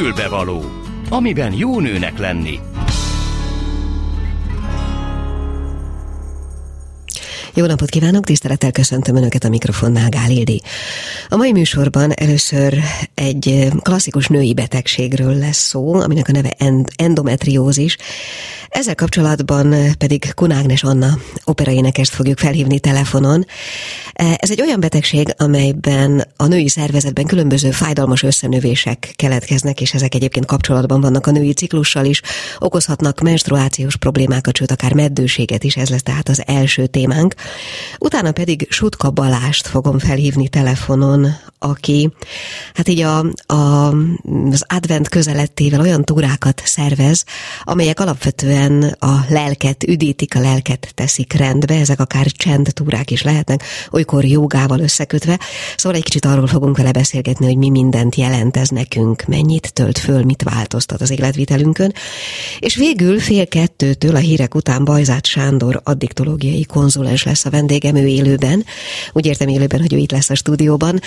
Fülbevaló, amiben jó nőnek lenni. Jó napot kívánok, tisztelettel köszöntöm Önöket a mikrofonnál, Gál. A mai műsorban először egy klasszikus női betegségről lesz szó, aminek a neve endometriózis. Ezzel kapcsolatban pedig Kunágnes Anna operaénekest fogjuk felhívni telefonon. Ez egy olyan betegség, amelyben a női szervezetben különböző fájdalmas összenövések keletkeznek, és ezek egyébként kapcsolatban vannak a női ciklussal is, okozhatnak menstruációs problémákat, sőt akár meddőséget is, ez lesz tehát az első témánk. Utána pedig Sutka Balást fogom felhívni telefonon, aki hát így a, a, az advent közelettével olyan túrákat szervez, amelyek alapvetően a lelket üdítik, a lelket teszik rendbe, ezek akár csend túrák is lehetnek, olykor jogával összekötve. Szóval egy kicsit arról fogunk vele beszélgetni, hogy mi mindent jelent ez nekünk, mennyit tölt föl, mit változtat az életvitelünkön. És végül fél kettőtől a hírek után Bajzát Sándor addiktológiai konzulens lesz a vendégem, ő élőben. Úgy értem élőben, hogy ő itt lesz a stúdióban.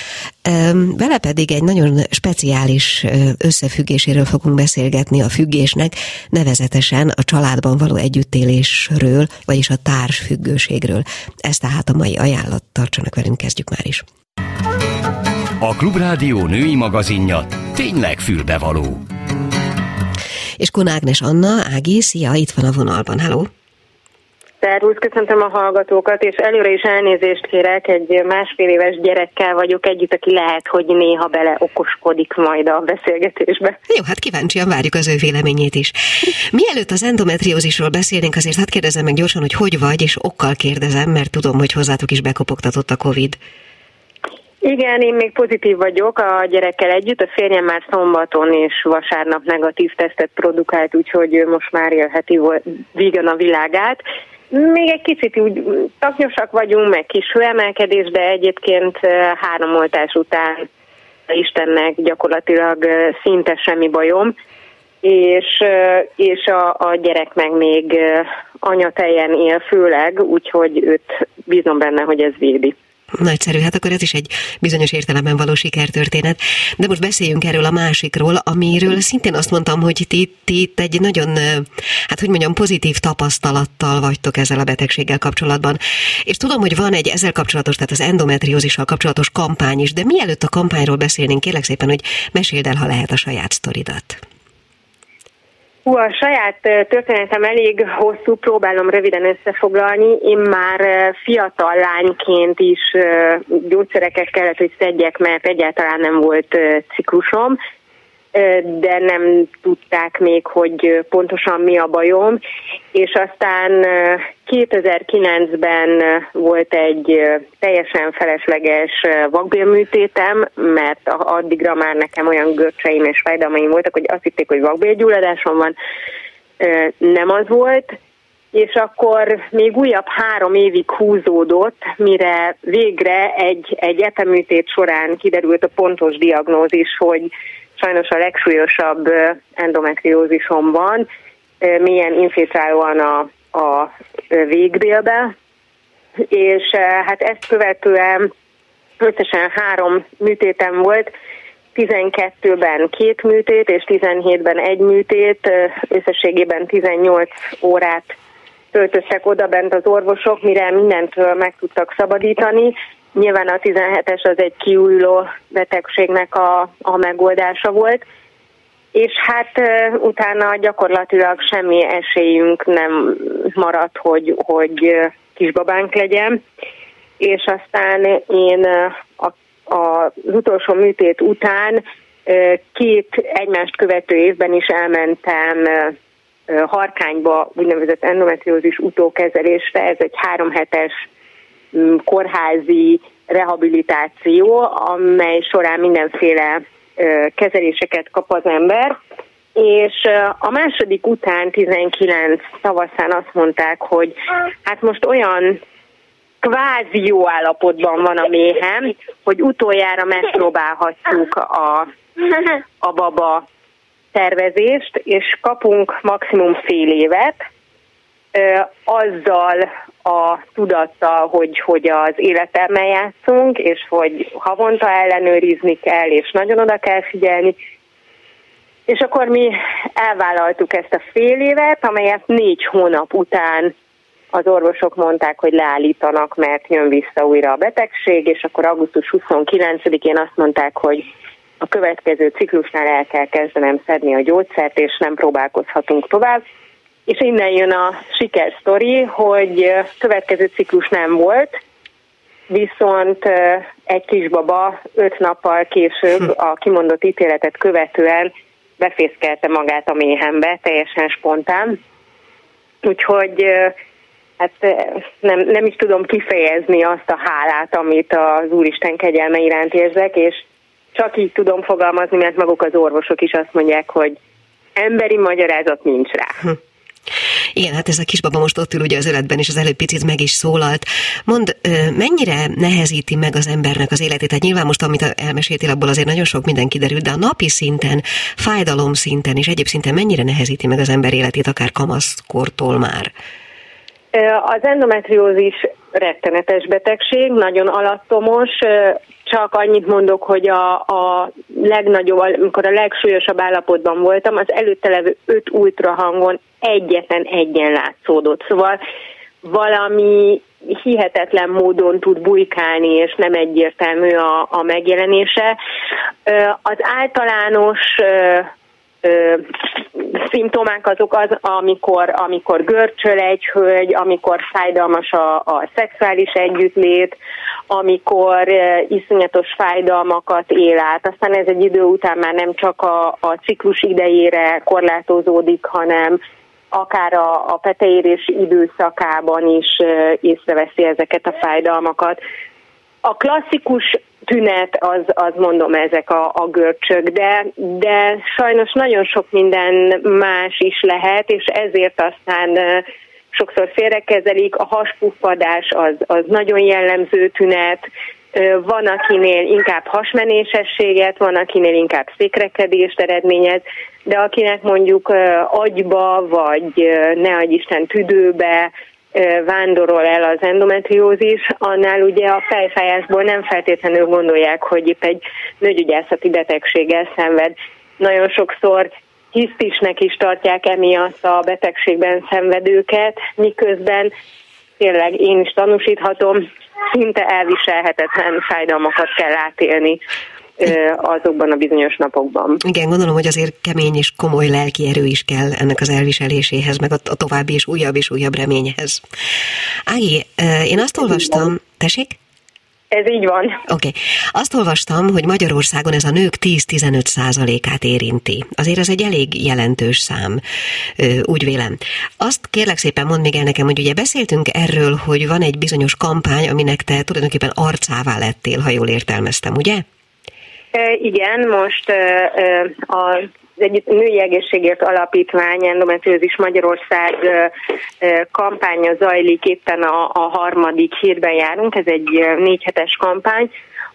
Vele pedig egy nagyon speciális összefüggéséről fogunk beszélgetni a függésnek, nevezetesen a családban való együttélésről, vagyis a társfüggőségről. Ez tehát a mai ajánlat. Tartsanak velünk, kezdjük már is. A Klubrádió női magazinja tényleg fülbevaló. És Kunágnes Anna, Ági, szia, itt van a vonalban, hello! Szervusz, köszöntöm a hallgatókat, és előre is elnézést kérek, egy másfél éves gyerekkel vagyok együtt, aki lehet, hogy néha bele okoskodik majd a beszélgetésbe. Jó, hát kíváncsian várjuk az ő véleményét is. Mielőtt az endometriózisról beszélnénk, azért hát kérdezem meg gyorsan, hogy hogy vagy, és okkal kérdezem, mert tudom, hogy hozzátok is bekopogtatott a Covid. Igen, én még pozitív vagyok a gyerekkel együtt. A férjem már szombaton és vasárnap negatív tesztet produkált, úgyhogy most már élheti vígan a világát. Még egy kicsit úgy taknyosak vagyunk, meg kis hőemelkedés, de egyébként három oltás után Istennek gyakorlatilag szinte semmi bajom, és, és a, a gyerek meg még anyatejen él főleg, úgyhogy őt bízom benne, hogy ez védi. Nagyszerű, hát akkor ez is egy bizonyos értelemben való sikertörténet. De most beszéljünk erről a másikról, amiről szintén azt mondtam, hogy ti, ti itt egy nagyon, hát hogy mondjam, pozitív tapasztalattal vagytok ezzel a betegséggel kapcsolatban. És tudom, hogy van egy ezzel kapcsolatos, tehát az endometriózissal kapcsolatos kampány is, de mielőtt a kampányról beszélnénk, kérlek szépen, hogy meséld el, ha lehet a saját sztoridat. Hú, a saját történetem elég hosszú, próbálom röviden összefoglalni. Én már fiatal lányként is gyógyszereket kellett, hogy szedjek, mert egyáltalán nem volt ciklusom, de nem tudták még, hogy pontosan mi a bajom. És aztán 2009-ben volt egy teljesen felesleges vakbélműtétem, mert addigra már nekem olyan görcseim és fájdalmaim voltak, hogy azt hitték, hogy vakbélgyulladásom van. Nem az volt, és akkor még újabb három évig húzódott, mire végre egy, egy eteműtét során kiderült a pontos diagnózis, hogy sajnos a legsúlyosabb endometriózisom van, milyen infiltrálóan a, a végbélbe, és hát ezt követően összesen három műtétem volt, 12-ben két műtét, és 17-ben egy műtét, összességében 18 órát töltöttek oda bent az orvosok, mire mindentől meg tudtak szabadítani. Nyilván a 17-es az egy kiújuló betegségnek a, a megoldása volt, és hát utána gyakorlatilag semmi esélyünk nem maradt, hogy, hogy kisbabánk legyen, és aztán én a, a, az utolsó műtét után két egymást követő évben is elmentem harkányba úgynevezett endometriózis utókezelésre, ez egy három hetes kórházi rehabilitáció, amely során mindenféle kezeléseket kap az ember, és a második után 19 tavaszán azt mondták, hogy hát most olyan kvázi jó állapotban van a méhem, hogy utoljára megpróbálhatjuk a, a baba tervezést, és kapunk maximum fél évet, azzal a tudattal, hogy, hogy az életemmel játszunk, és hogy havonta ellenőrizni kell, és nagyon oda kell figyelni, És akkor mi elvállaltuk ezt a fél évet, amelyet négy hónap után az orvosok mondták, hogy leállítanak, mert jön vissza újra a betegség, és akkor augusztus 29-én azt mondták, hogy a következő ciklusnál el kell kezdenem szedni a gyógyszert, és nem próbálkozhatunk tovább. És innen jön a sikersztori, hogy következő ciklus nem volt, viszont egy kisbaba öt nappal később hm. a kimondott ítéletet követően befészkelte magát a méhembe, teljesen spontán. Úgyhogy hát nem, nem is tudom kifejezni azt a hálát, amit az Úristen kegyelme iránt érzek, és csak így tudom fogalmazni, mert maguk az orvosok is azt mondják, hogy emberi magyarázat nincs rá. Igen, hát ez a kisbaba most ott ül ugye az életben, és az előbb picit meg is szólalt. Mond, mennyire nehezíti meg az embernek az életét? Tehát nyilván most, amit elmeséltél, abból azért nagyon sok minden kiderült, de a napi szinten, fájdalom szinten és egyéb szinten mennyire nehezíti meg az ember életét, akár kamaszkortól már? Az endometriózis rettenetes betegség, nagyon alattomos, csak annyit mondok, hogy a, a legnagyobb, amikor a legsúlyosabb állapotban voltam, az előtte levő öt ultrahangon egyetlen egyen látszódott. Szóval valami hihetetlen módon tud bujkálni, és nem egyértelmű a, a megjelenése. Az általános ö, szimptomák azok az, amikor, amikor görcsöl egy hölgy, amikor fájdalmas a, a szexuális együttlét, amikor uh, iszonyatos fájdalmakat él át. Aztán ez egy idő után már nem csak a, a ciklus idejére korlátozódik, hanem akár a, a peteérés időszakában is észreveszi ezeket a fájdalmakat. A klasszikus tünet, az, az mondom ezek a, a görcsök, de, de sajnos nagyon sok minden más is lehet, és ezért aztán sokszor félrekezelik, a haspufpadás az, az nagyon jellemző tünet, van, akinél inkább hasmenésességet, van, akinél inkább székrekedést eredményez, de akinek mondjuk agyba, vagy ne adj Isten tüdőbe, vándorol el az endometriózis, annál ugye a fejfájásból nem feltétlenül gondolják, hogy itt egy nőgyügyászati betegséggel szenved. Nagyon sokszor hisztisnek is tartják emiatt a betegségben szenvedőket, miközben tényleg én is tanúsíthatom, szinte elviselhetetlen fájdalmakat kell átélni azokban a bizonyos napokban. Igen, gondolom, hogy azért kemény és komoly lelki erő is kell ennek az elviseléséhez, meg a, további és újabb és újabb reményhez. Ági, én azt olvastam, tessék? Ez így van. Oké. Okay. Azt olvastam, hogy Magyarországon ez a nők 10-15 százalékát érinti. Azért ez egy elég jelentős szám, úgy vélem. Azt kérlek szépen mondd még el nekem, hogy ugye beszéltünk erről, hogy van egy bizonyos kampány, aminek te tulajdonképpen arcává lettél, ha jól értelmeztem, ugye? Igen, most a az egy női egészségért alapítvány, endometriózis Magyarország kampánya zajlik, éppen a, a harmadik hírben járunk, ez egy négy hetes kampány,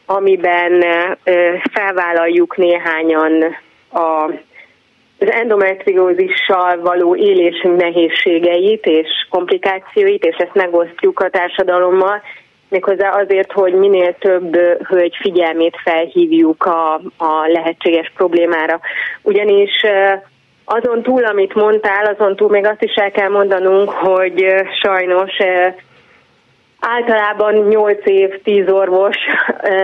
amiben felvállaljuk néhányan a az endometriózissal való élésünk nehézségeit és komplikációit, és ezt megosztjuk a társadalommal, méghozzá azért, hogy minél több hölgy figyelmét felhívjuk a, a lehetséges problémára. Ugyanis azon túl, amit mondtál, azon túl még azt is el kell mondanunk, hogy sajnos általában 8 év, 10 orvos,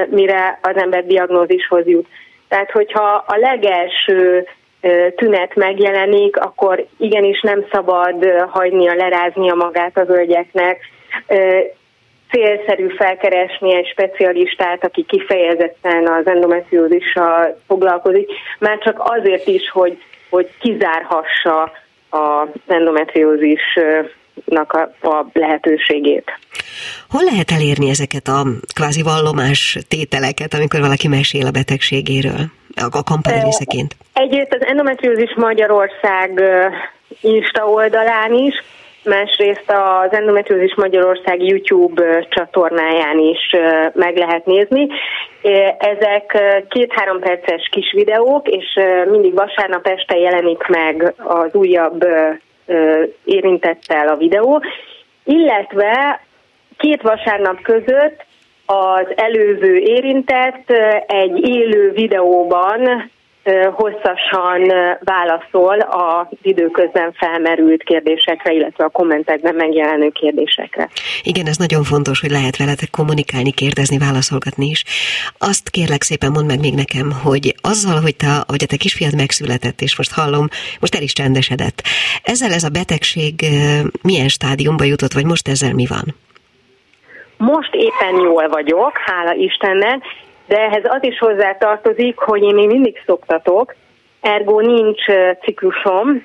mire az ember diagnózishoz jut. Tehát, hogyha a legelső tünet megjelenik, akkor igenis nem szabad hagynia, leráznia magát az hölgyeknek célszerű felkeresni egy specialistát, aki kifejezetten az endometriózissal foglalkozik, már csak azért is, hogy, hogy kizárhassa az endometriózisnak a, a lehetőségét. Hol lehet elérni ezeket a kvázi vallomás tételeket, amikor valaki mesél a betegségéről? A kampány részeként. Egyrészt az Endometriózis Magyarország Insta oldalán is, másrészt az Endometriózis Magyarország YouTube csatornáján is meg lehet nézni. Ezek két-három perces kis videók, és mindig vasárnap este jelenik meg az újabb érintettel a videó, illetve két vasárnap között az előző érintett egy élő videóban hosszasan válaszol az időközben felmerült kérdésekre, illetve a kommentekben megjelenő kérdésekre. Igen, ez nagyon fontos, hogy lehet veletek kommunikálni, kérdezni, válaszolgatni is. Azt kérlek szépen mondd meg még nekem, hogy azzal, hogy, te, hogy a te kisfiad megszületett, és most hallom, most el is csendesedett, ezzel ez a betegség milyen stádiumba jutott, vagy most ezzel mi van? Most éppen jól vagyok, hála Istennek, de ehhez az is hozzá tartozik, hogy én még mindig szoktatok, ergo nincs ciklusom,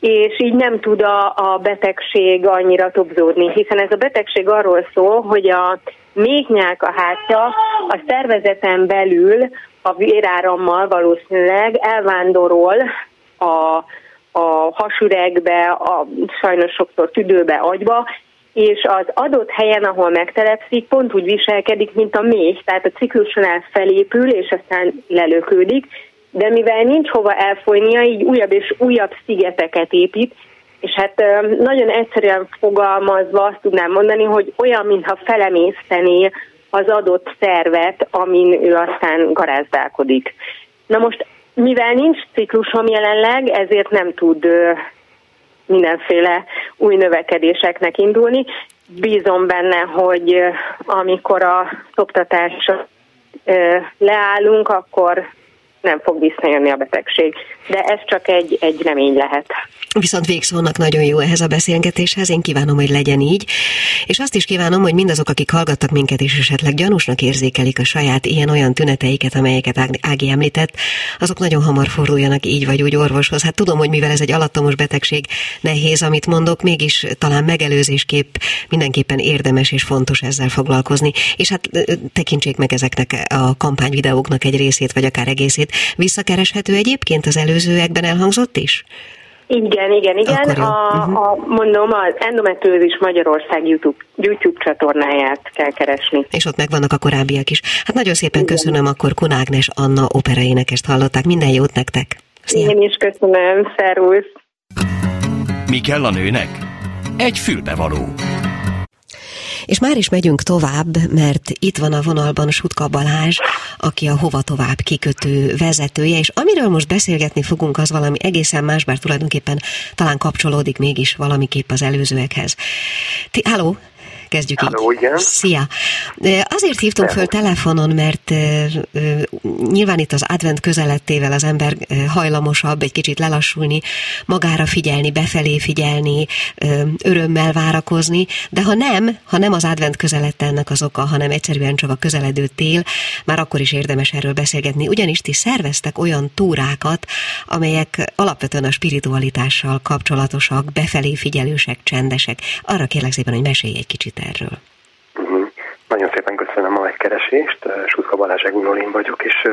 és így nem tud a, a betegség annyira tobzódni, hiszen ez a betegség arról szól, hogy a méhnyák a hátja a szervezeten belül a vérárammal valószínűleg elvándorol a, a hasüregbe, a sajnos sokszor tüdőbe, agyba, és az adott helyen, ahol megtelepszik, pont úgy viselkedik, mint a méh, tehát a cikluson felépül, és aztán lelökődik, de mivel nincs hova elfolynia, így újabb és újabb szigeteket épít, és hát nagyon egyszerűen fogalmazva azt tudnám mondani, hogy olyan, mintha felemésztené az adott szervet, amin ő aztán garázdálkodik. Na most, mivel nincs ciklusom jelenleg, ezért nem tud mindenféle új növekedéseknek indulni. Bízom benne, hogy amikor a szoptatásra leállunk, akkor nem fog visszajönni a betegség. De ez csak egy, egy remény lehet. Viszont végszónak nagyon jó ehhez a beszélgetéshez, én kívánom, hogy legyen így, és azt is kívánom, hogy mindazok, akik hallgattak minket, és esetleg gyanúsnak érzékelik a saját ilyen-olyan tüneteiket, amelyeket Ági említett, azok nagyon hamar forduljanak így vagy úgy orvoshoz. Hát tudom, hogy mivel ez egy alattomos betegség, nehéz, amit mondok, mégis talán megelőzésképp mindenképpen érdemes és fontos ezzel foglalkozni. És hát tekintsék meg ezeknek a kampányvideóknak egy részét, vagy akár egészét, Visszakereshető egyébként az előzőekben elhangzott is? Igen, igen, igen. A, uh-huh. a, mondom, az Endometriózis Magyarország YouTube, YouTube csatornáját kell keresni. És ott megvannak a korábbiak is. Hát nagyon szépen igen. köszönöm, akkor Kunágnes Anna operaénekest hallották. Minden jót nektek! Szia. Én is köszönöm, szervusz! Mi kell a nőnek? Egy fülbevaló. És már is megyünk tovább, mert itt van a vonalban Sutka Balázs, aki a Hova Tovább kikötő vezetője, és amiről most beszélgetni fogunk, az valami egészen más, bár tulajdonképpen talán kapcsolódik mégis valamiképp az előzőekhez. Ti, halló, kezdjük Halló, így. Igen. Szia! Azért hívtunk föl telefonon, mert nyilván itt az advent közelettével az ember hajlamosabb egy kicsit lelassulni, magára figyelni, befelé figyelni, örömmel várakozni, de ha nem, ha nem az advent közelette ennek az oka, hanem egyszerűen csak a közeledő tél, már akkor is érdemes erről beszélgetni, ugyanis ti szerveztek olyan túrákat, amelyek alapvetően a spiritualitással kapcsolatosak, befelé figyelősek, csendesek. Arra kérlek szépen, hogy mesélj egy kicsit erről. Uh-huh. Nagyon szépen köszönöm a megkeresést. Suszka Balázs Egulolin vagyok, és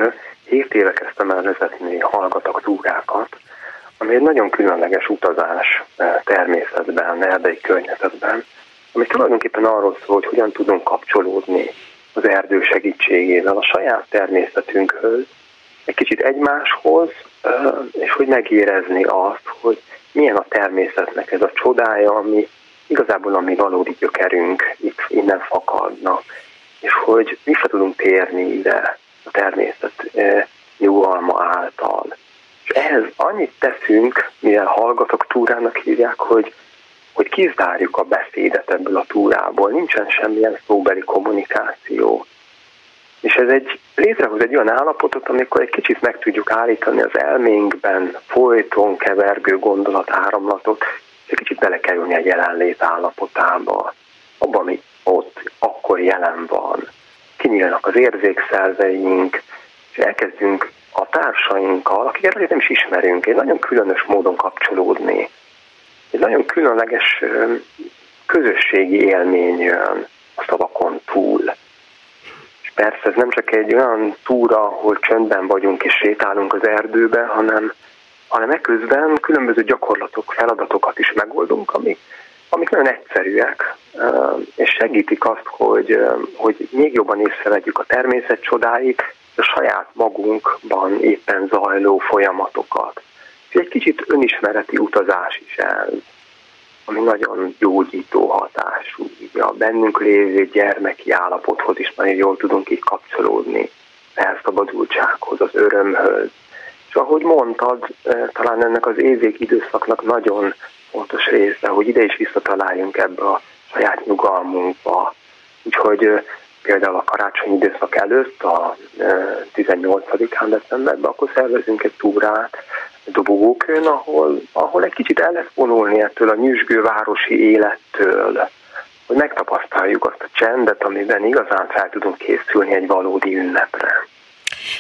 7 éve kezdtem el vezetni hallgatok túrákat, ami egy nagyon különleges utazás természetben, erdei környezetben, ami tulajdonképpen arról szól, hogy hogyan tudunk kapcsolódni az erdő segítségével a saját természetünkhöz, egy kicsit egymáshoz, és hogy megérezni azt, hogy milyen a természetnek ez a csodája, ami igazából a mi valódi gyökerünk itt innen fakadna, és hogy vissza tudunk térni ide a természet e, nyugalma által. És ehhez annyit teszünk, mivel hallgatok túrának hívják, hogy, hogy kizárjuk a beszédet ebből a túrából, nincsen semmilyen szóbeli kommunikáció. És ez egy létrehoz egy olyan állapotot, amikor egy kicsit meg tudjuk állítani az elménkben folyton kevergő gondolatáramlatot, egy kicsit belekerülni egy jelenlét állapotába, abban, ami ott akkor jelen van. Kinyílnak az érzékszerveink, és elkezdünk a társainkkal, akiket azért nem is ismerünk, egy nagyon különös módon kapcsolódni. Egy nagyon különleges közösségi élmény jön a szavakon túl. És persze ez nem csak egy olyan túra, ahol csöndben vagyunk és sétálunk az erdőbe, hanem hanem eközben különböző gyakorlatok, feladatokat is megoldunk, amik, amik nagyon egyszerűek, és segítik azt, hogy, hogy még jobban észrevegyük a természet csodáit, a saját magunkban éppen zajló folyamatokat. És egy kicsit önismereti utazás is ez, ami nagyon gyógyító hatású. A bennünk lévő gyermeki állapothoz is nagyon jól tudunk így kapcsolódni, elszabadultsághoz, az örömhöz, És ahogy mondtad, talán ennek az évék időszaknak nagyon fontos része, hogy ide is visszataláljunk ebbe a saját nyugalmunkba. Úgyhogy például a karácsonyi időszak előtt, a 18-án decemberben, akkor szervezünk egy túrát Dobogókön, ahol, ahol egy kicsit el lesz vonulni ettől a nyüzsgő városi élettől, hogy megtapasztaljuk azt a csendet, amiben igazán fel tudunk készülni egy valódi ünnepre.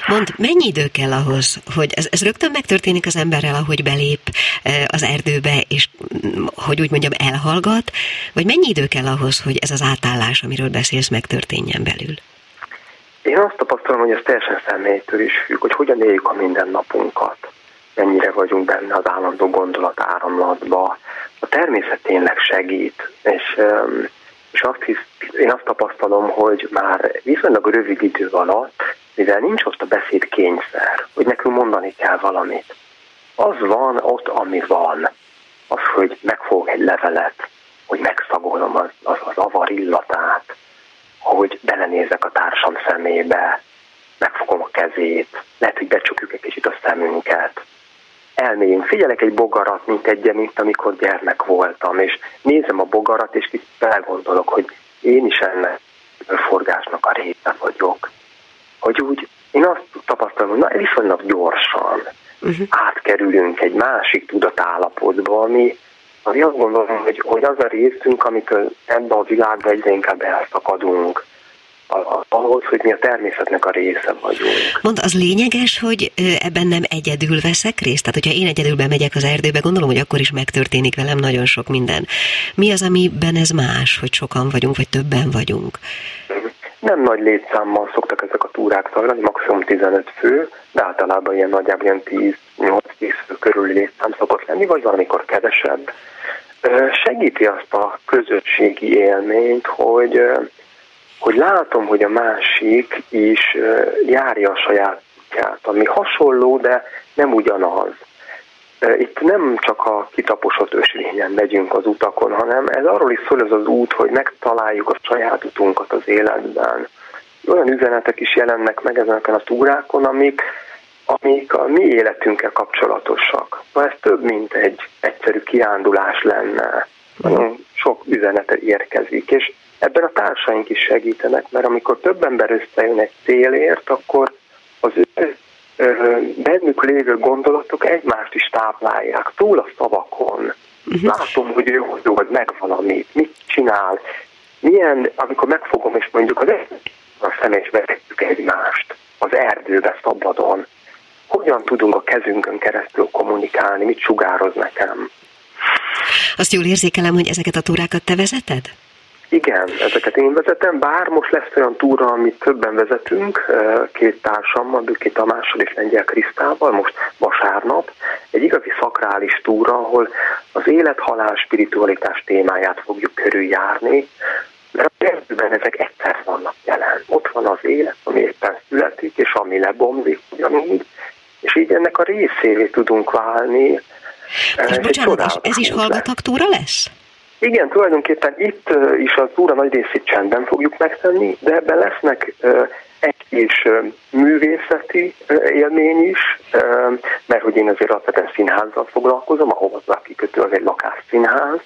Mond, mennyi idő kell ahhoz, hogy ez, ez rögtön megtörténik az emberrel, ahogy belép az erdőbe, és mm, hogy úgy mondjam, elhallgat, vagy mennyi idő kell ahhoz, hogy ez az átállás, amiről beszélsz, megtörténjen belül? Én azt tapasztalom, hogy ez teljesen személytől is függ, hogy hogyan éljük a mindennapunkat, mennyire vagyunk benne az állandó gondolat áramlatba. A természet tényleg segít, és, és azt hisz, én azt tapasztalom, hogy már viszonylag rövid idő alatt mivel nincs ott a beszéd kényszer, hogy nekünk mondani kell valamit. Az van ott, ami van. Az, hogy megfog egy levelet, hogy megszagolom az, az, az avar illatát, hogy belenézek a társam szemébe, megfogom a kezét, lehet, hogy becsukjuk egy kicsit a szemünket, elmélyünk. Figyelek egy bogarat, mint egy, mint amikor gyermek voltam, és nézem a bogarat, és kicsit elgondolok, hogy én is ennek a forgásnak a része vagyok hogy úgy én azt tapasztalom, hogy na, viszonylag gyorsan uh-huh. átkerülünk egy másik tudatállapotba, ami, ami azt gondolom, hogy, hogy az a részünk, amitől ebben a világban egyre inkább elszakadunk, ahhoz, hogy mi a természetnek a része vagyunk. Mond, az lényeges, hogy ebben nem egyedül veszek részt? Tehát, hogyha én egyedül bemegyek az erdőbe, gondolom, hogy akkor is megtörténik velem nagyon sok minden. Mi az, amiben ez más, hogy sokan vagyunk, vagy többen vagyunk? Nem nagy létszámmal szoktak ezek a túrák zajlani, maximum 15 fő, de általában ilyen nagyjából ilyen 10-8-10 fő körüli létszám szokott lenni, vagy valamikor kevesebb. Segíti azt a közösségi élményt, hogy, hogy látom, hogy a másik is járja a saját útját, ami hasonló, de nem ugyanaz. Itt nem csak a kitaposott ösvényen megyünk az utakon, hanem ez arról is szól ez az út, hogy megtaláljuk a saját utunkat az életben. Olyan üzenetek is jelennek meg ezeken a túrákon, amik, amik a mi életünkkel kapcsolatosak. Na ez több, mint egy egyszerű kiándulás lenne. Nagyon sok üzenete érkezik, és ebben a társaink is segítenek, mert amikor több ember összejön egy célért, akkor az ő bennük lévő gondolatok egymást is táplálják, túl a szavakon. Uh-huh. Látom, hogy ő hogy meg valamit, mit csinál, milyen, amikor megfogom, és mondjuk az a személybe egymást, az erdőbe szabadon, hogyan tudunk a kezünkön keresztül kommunikálni, mit sugároz nekem. Azt jól érzékelem, hogy ezeket a túrákat te vezeted? Igen, ezeket én vezetem, bár most lesz olyan túra, amit többen vezetünk, két társammal, Büki Tamással és Lengyel Krisztával, most vasárnap, egy igazi szakrális túra, ahol az élet-halál spiritualitás témáját fogjuk körüljárni, mert a kezdőben ezek egyszer vannak jelen. Ott van az élet, ami éppen születik, és ami lebomlik ugyanúgy, és így ennek a részévé tudunk válni. És bocsánat, és ez is hallgatak túra lesz? Igen, tulajdonképpen itt is a túra nagy részét csendben fogjuk megtenni, de ebben lesznek egy kis művészeti élmény is, mert hogy én azért alapvetően színházzal foglalkozom, ahova az kikötő az egy lakásszínház.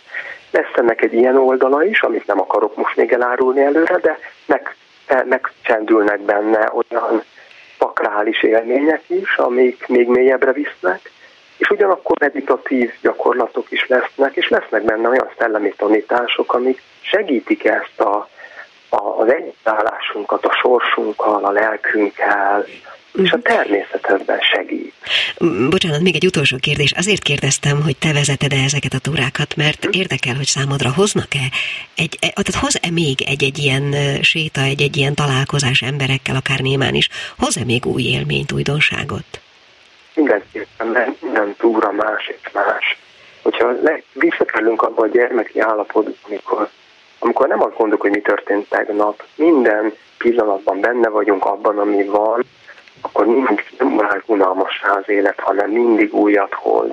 Lesz ennek egy ilyen oldala is, amit nem akarok most még elárulni előre, de meg, megcsendülnek benne olyan pakrális élmények is, amik még mélyebbre visznek, és ugyanakkor meditatív gyakorlatok is lesznek, és lesznek benne olyan szellemi tanítások, amik segítik ezt a, a, az együttállásunkat a sorsunkkal, a lelkünkkel, és a természet ebben segít. Bocsánat, még egy utolsó kérdés. Azért kérdeztem, hogy te vezeted-e ezeket a túrákat, mert hm? érdekel, hogy számodra hoznak-e, egy, e, tehát hoz-e még egy-egy ilyen séta, egy-egy ilyen találkozás emberekkel, akár némán is, hoz-e még új élményt, újdonságot? Mindenképpen, minden túra más és más. Hogyha visszakerülünk abba a gyermeki állapotba, amikor, amikor nem azt gondoljuk, hogy mi történt tegnap, minden pillanatban benne vagyunk abban, ami van, akkor nincs, nem már unalmassá az élet, hanem mindig újat hoz.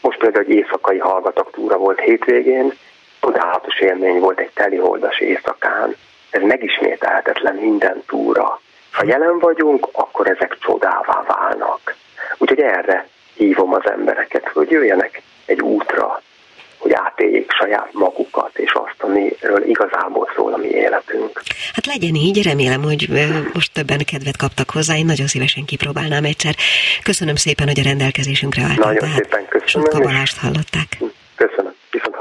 Most például egy éjszakai hallgatok túra volt hétvégén, csodálatos élmény volt egy teliholdas éjszakán. Ez megismételhetetlen minden túra Ha jelen vagyunk, akkor ezek csodává válnak. Úgyhogy erre hívom az embereket, hogy jöjjenek egy útra, hogy átéljék saját magukat, és azt, amiről igazából szól a mi életünk. Hát legyen így, remélem, hogy most többen kedvet kaptak hozzá, én nagyon szívesen kipróbálnám egyszer. Köszönöm szépen, hogy a rendelkezésünkre álltál. Nagyon Tehát szépen köszönöm. Sotka Balást hallották. Köszönöm. Viszont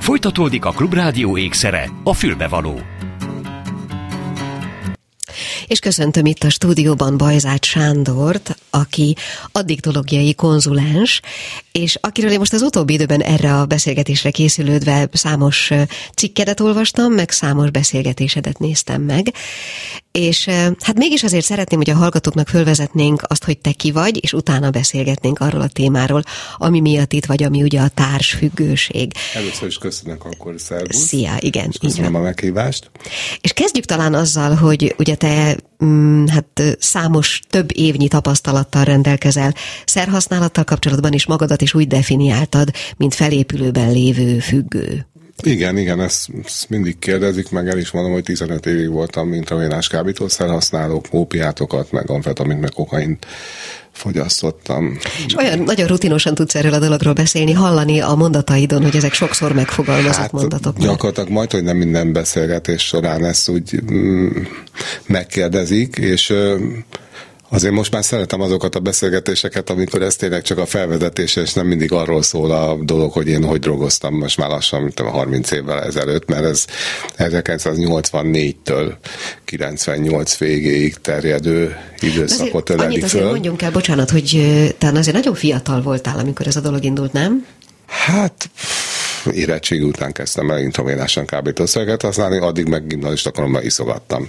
Folytatódik a Klubrádió ékszere, a fülbevaló. És köszöntöm itt a stúdióban Bajzát Sándort, aki addiktológiai konzulens, és akiről én most az utóbbi időben erre a beszélgetésre készülődve számos cikkedet olvastam, meg számos beszélgetésedet néztem meg, és hát mégis azért szeretném, hogy a hallgatóknak fölvezetnénk azt, hogy te ki vagy, és utána beszélgetnénk arról a témáról, ami miatt itt vagy, ami ugye a társfüggőség. Először is köszönök akkor, szervusz. Szia, igen. És köszönöm a meghívást. És kezdjük talán azzal, hogy ugye te mm, hát számos több évnyi tapasztalattal rendelkezel szerhasználattal kapcsolatban is magadat is úgy definiáltad, mint felépülőben lévő függő. Igen, igen, ezt, ezt mindig kérdezik, meg el is mondom, hogy 15 évig voltam intravénás kábítószer használó, ópiátokat, meg amfetamint, meg kokaint fogyasztottam. És olyan nagyon rutinosan tudsz erről a dologról beszélni, hallani a mondataidon, hogy ezek sokszor megfogalmazott hát, mondatok. Gyakorlatilag majd, hogy nem minden beszélgetés során ezt úgy mm, megkérdezik, és Azért most már szeretem azokat a beszélgetéseket, amikor ez tényleg csak a felvezetés, és nem mindig arról szól a dolog, hogy én hogy drogoztam most már lassan, mint a 30 évvel ezelőtt, mert ez 1984-től 98 végéig terjedő időszakot öleli annyit föl. mondjunk el, bocsánat, hogy talán azért nagyon fiatal voltál, amikor ez a dolog indult, nem? Hát érettségi után kezdtem el intravénásan kábítószereket használni, addig meg gimnazista koromban iszogattam.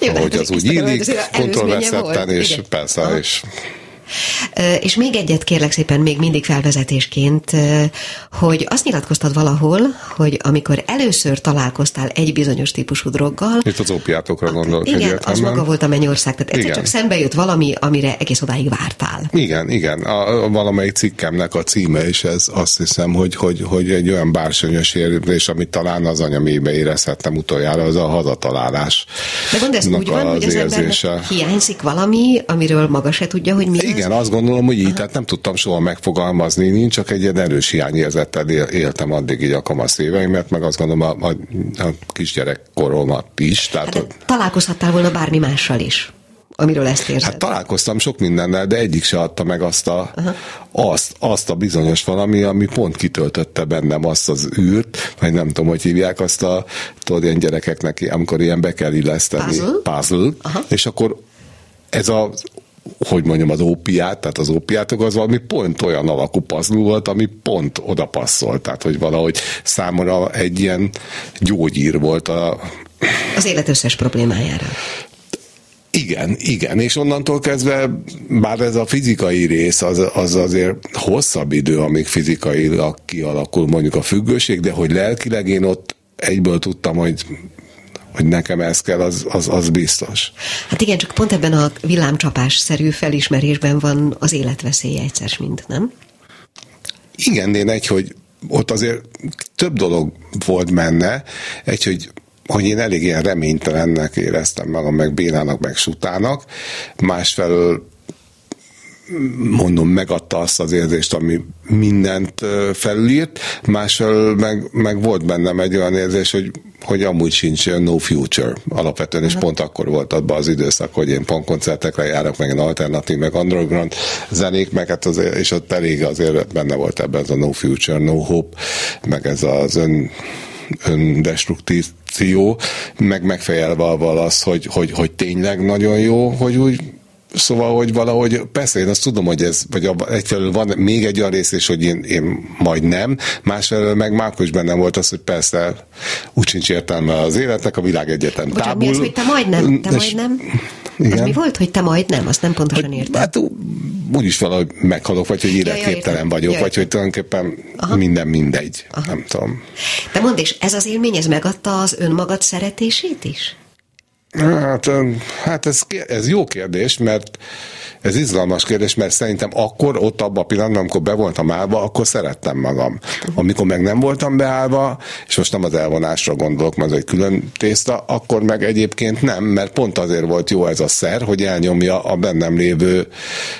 Jó, Ahogy hát az úgy illik, kontrollveszetten, és Igen. persze, Aha. és és még egyet kérlek szépen, még mindig felvezetésként, hogy azt nyilatkoztad valahol, hogy amikor először találkoztál egy bizonyos típusú droggal... Itt az opiátokra gondolok Igen, egyértelműen. az maga volt a mennyország, tehát egyszer igen. csak szembe jött valami, amire egész odáig vártál. Igen, igen. A, a valamelyik cikkemnek a címe is ez, azt hiszem, hogy, hogy, hogy egy olyan bársonyos érzés, amit talán az anyamébe érezhettem utoljára, az a hazatalálás. De gondolj, ez úgy van, hogy az embernek hiányzik valami, amiről maga se tudja, hogy mi Igen, igen, azt gondolom, hogy így, tehát nem tudtam soha megfogalmazni, nincs csak egy ilyen erős hiányérzettel éltem addig így a kamasz éveimet, meg azt gondolom a, a, a kisgyerek koromat is. Tehát hát, a... Találkozhattál volna bármi mással is amiről ezt érzed? Hát találkoztam sok mindennel, de egyik se adta meg azt a, azt, azt a bizonyos valami, ami pont kitöltötte bennem azt az űrt, vagy nem tudom, hogy hívják azt a, tudod, ilyen gyerekeknek, amikor ilyen be kell illeszteni puzzle, puzzle és akkor ez az hogy mondjam, az ópiát, tehát az ópiátok az valami pont olyan alakú pazlú volt, ami pont oda passzolt, tehát hogy valahogy számomra egy ilyen gyógyír volt a... Az élet összes problémájára. Igen, igen, és onnantól kezdve, bár ez a fizikai rész, az, az azért hosszabb idő, amíg fizikailag kialakul mondjuk a függőség, de hogy lelkileg én ott egyből tudtam, hogy hogy nekem ez kell, az, az, az biztos. Hát igen, csak pont ebben a villámcsapás-szerű felismerésben van az életveszélye egyszer, mint nem? Igen, én egy, hogy ott azért több dolog volt menne, egy, hogy hogy én elég ilyen reménytelennek éreztem magam, meg bénának, meg sutának, másfelől mondom, megadta azt az érzést, ami mindent felülírt, másfelől meg, meg volt bennem egy olyan érzés, hogy, hogy amúgy sincs no future alapvetően, és pont akkor volt abban az időszak, hogy én koncertekre járok, meg egy alternatív, meg underground zenék, meg hát azért, és ott elég azért benne volt ebben ez a no future, no hope, meg ez az ön öndestruktíció, meg megfejelve az, hogy, hogy, hogy tényleg nagyon jó, hogy úgy Szóval, hogy valahogy, persze én azt tudom, hogy ez, vagy egyfelől van még egy olyan rész is, hogy én, én majd nem, másfelől meg már is bennem volt az, hogy persze úgy sincs értelme az életnek, a világ egyetem Bocsán, tábul. mi az, hogy te majd nem, te majd nem? Igen. Az mi volt, hogy te majd nem? Azt nem pontosan értem. Hát úgyis valahogy meghalok, vagy hogy életképtelen vagyok, ja, vagy hogy tulajdonképpen Aha. minden mindegy. Aha. Nem tudom. De mondd, és ez az élmény, ez megadta az önmagad szeretését is? Hát, hát ez, ez jó kérdés, mert ez izgalmas kérdés, mert szerintem akkor, ott abban a pillanatban, amikor be voltam állva, akkor szerettem magam. Amikor meg nem voltam beállva, és most nem az elvonásra gondolok, mert ez egy külön tészta, akkor meg egyébként nem, mert pont azért volt jó ez a szer, hogy elnyomja a bennem lévő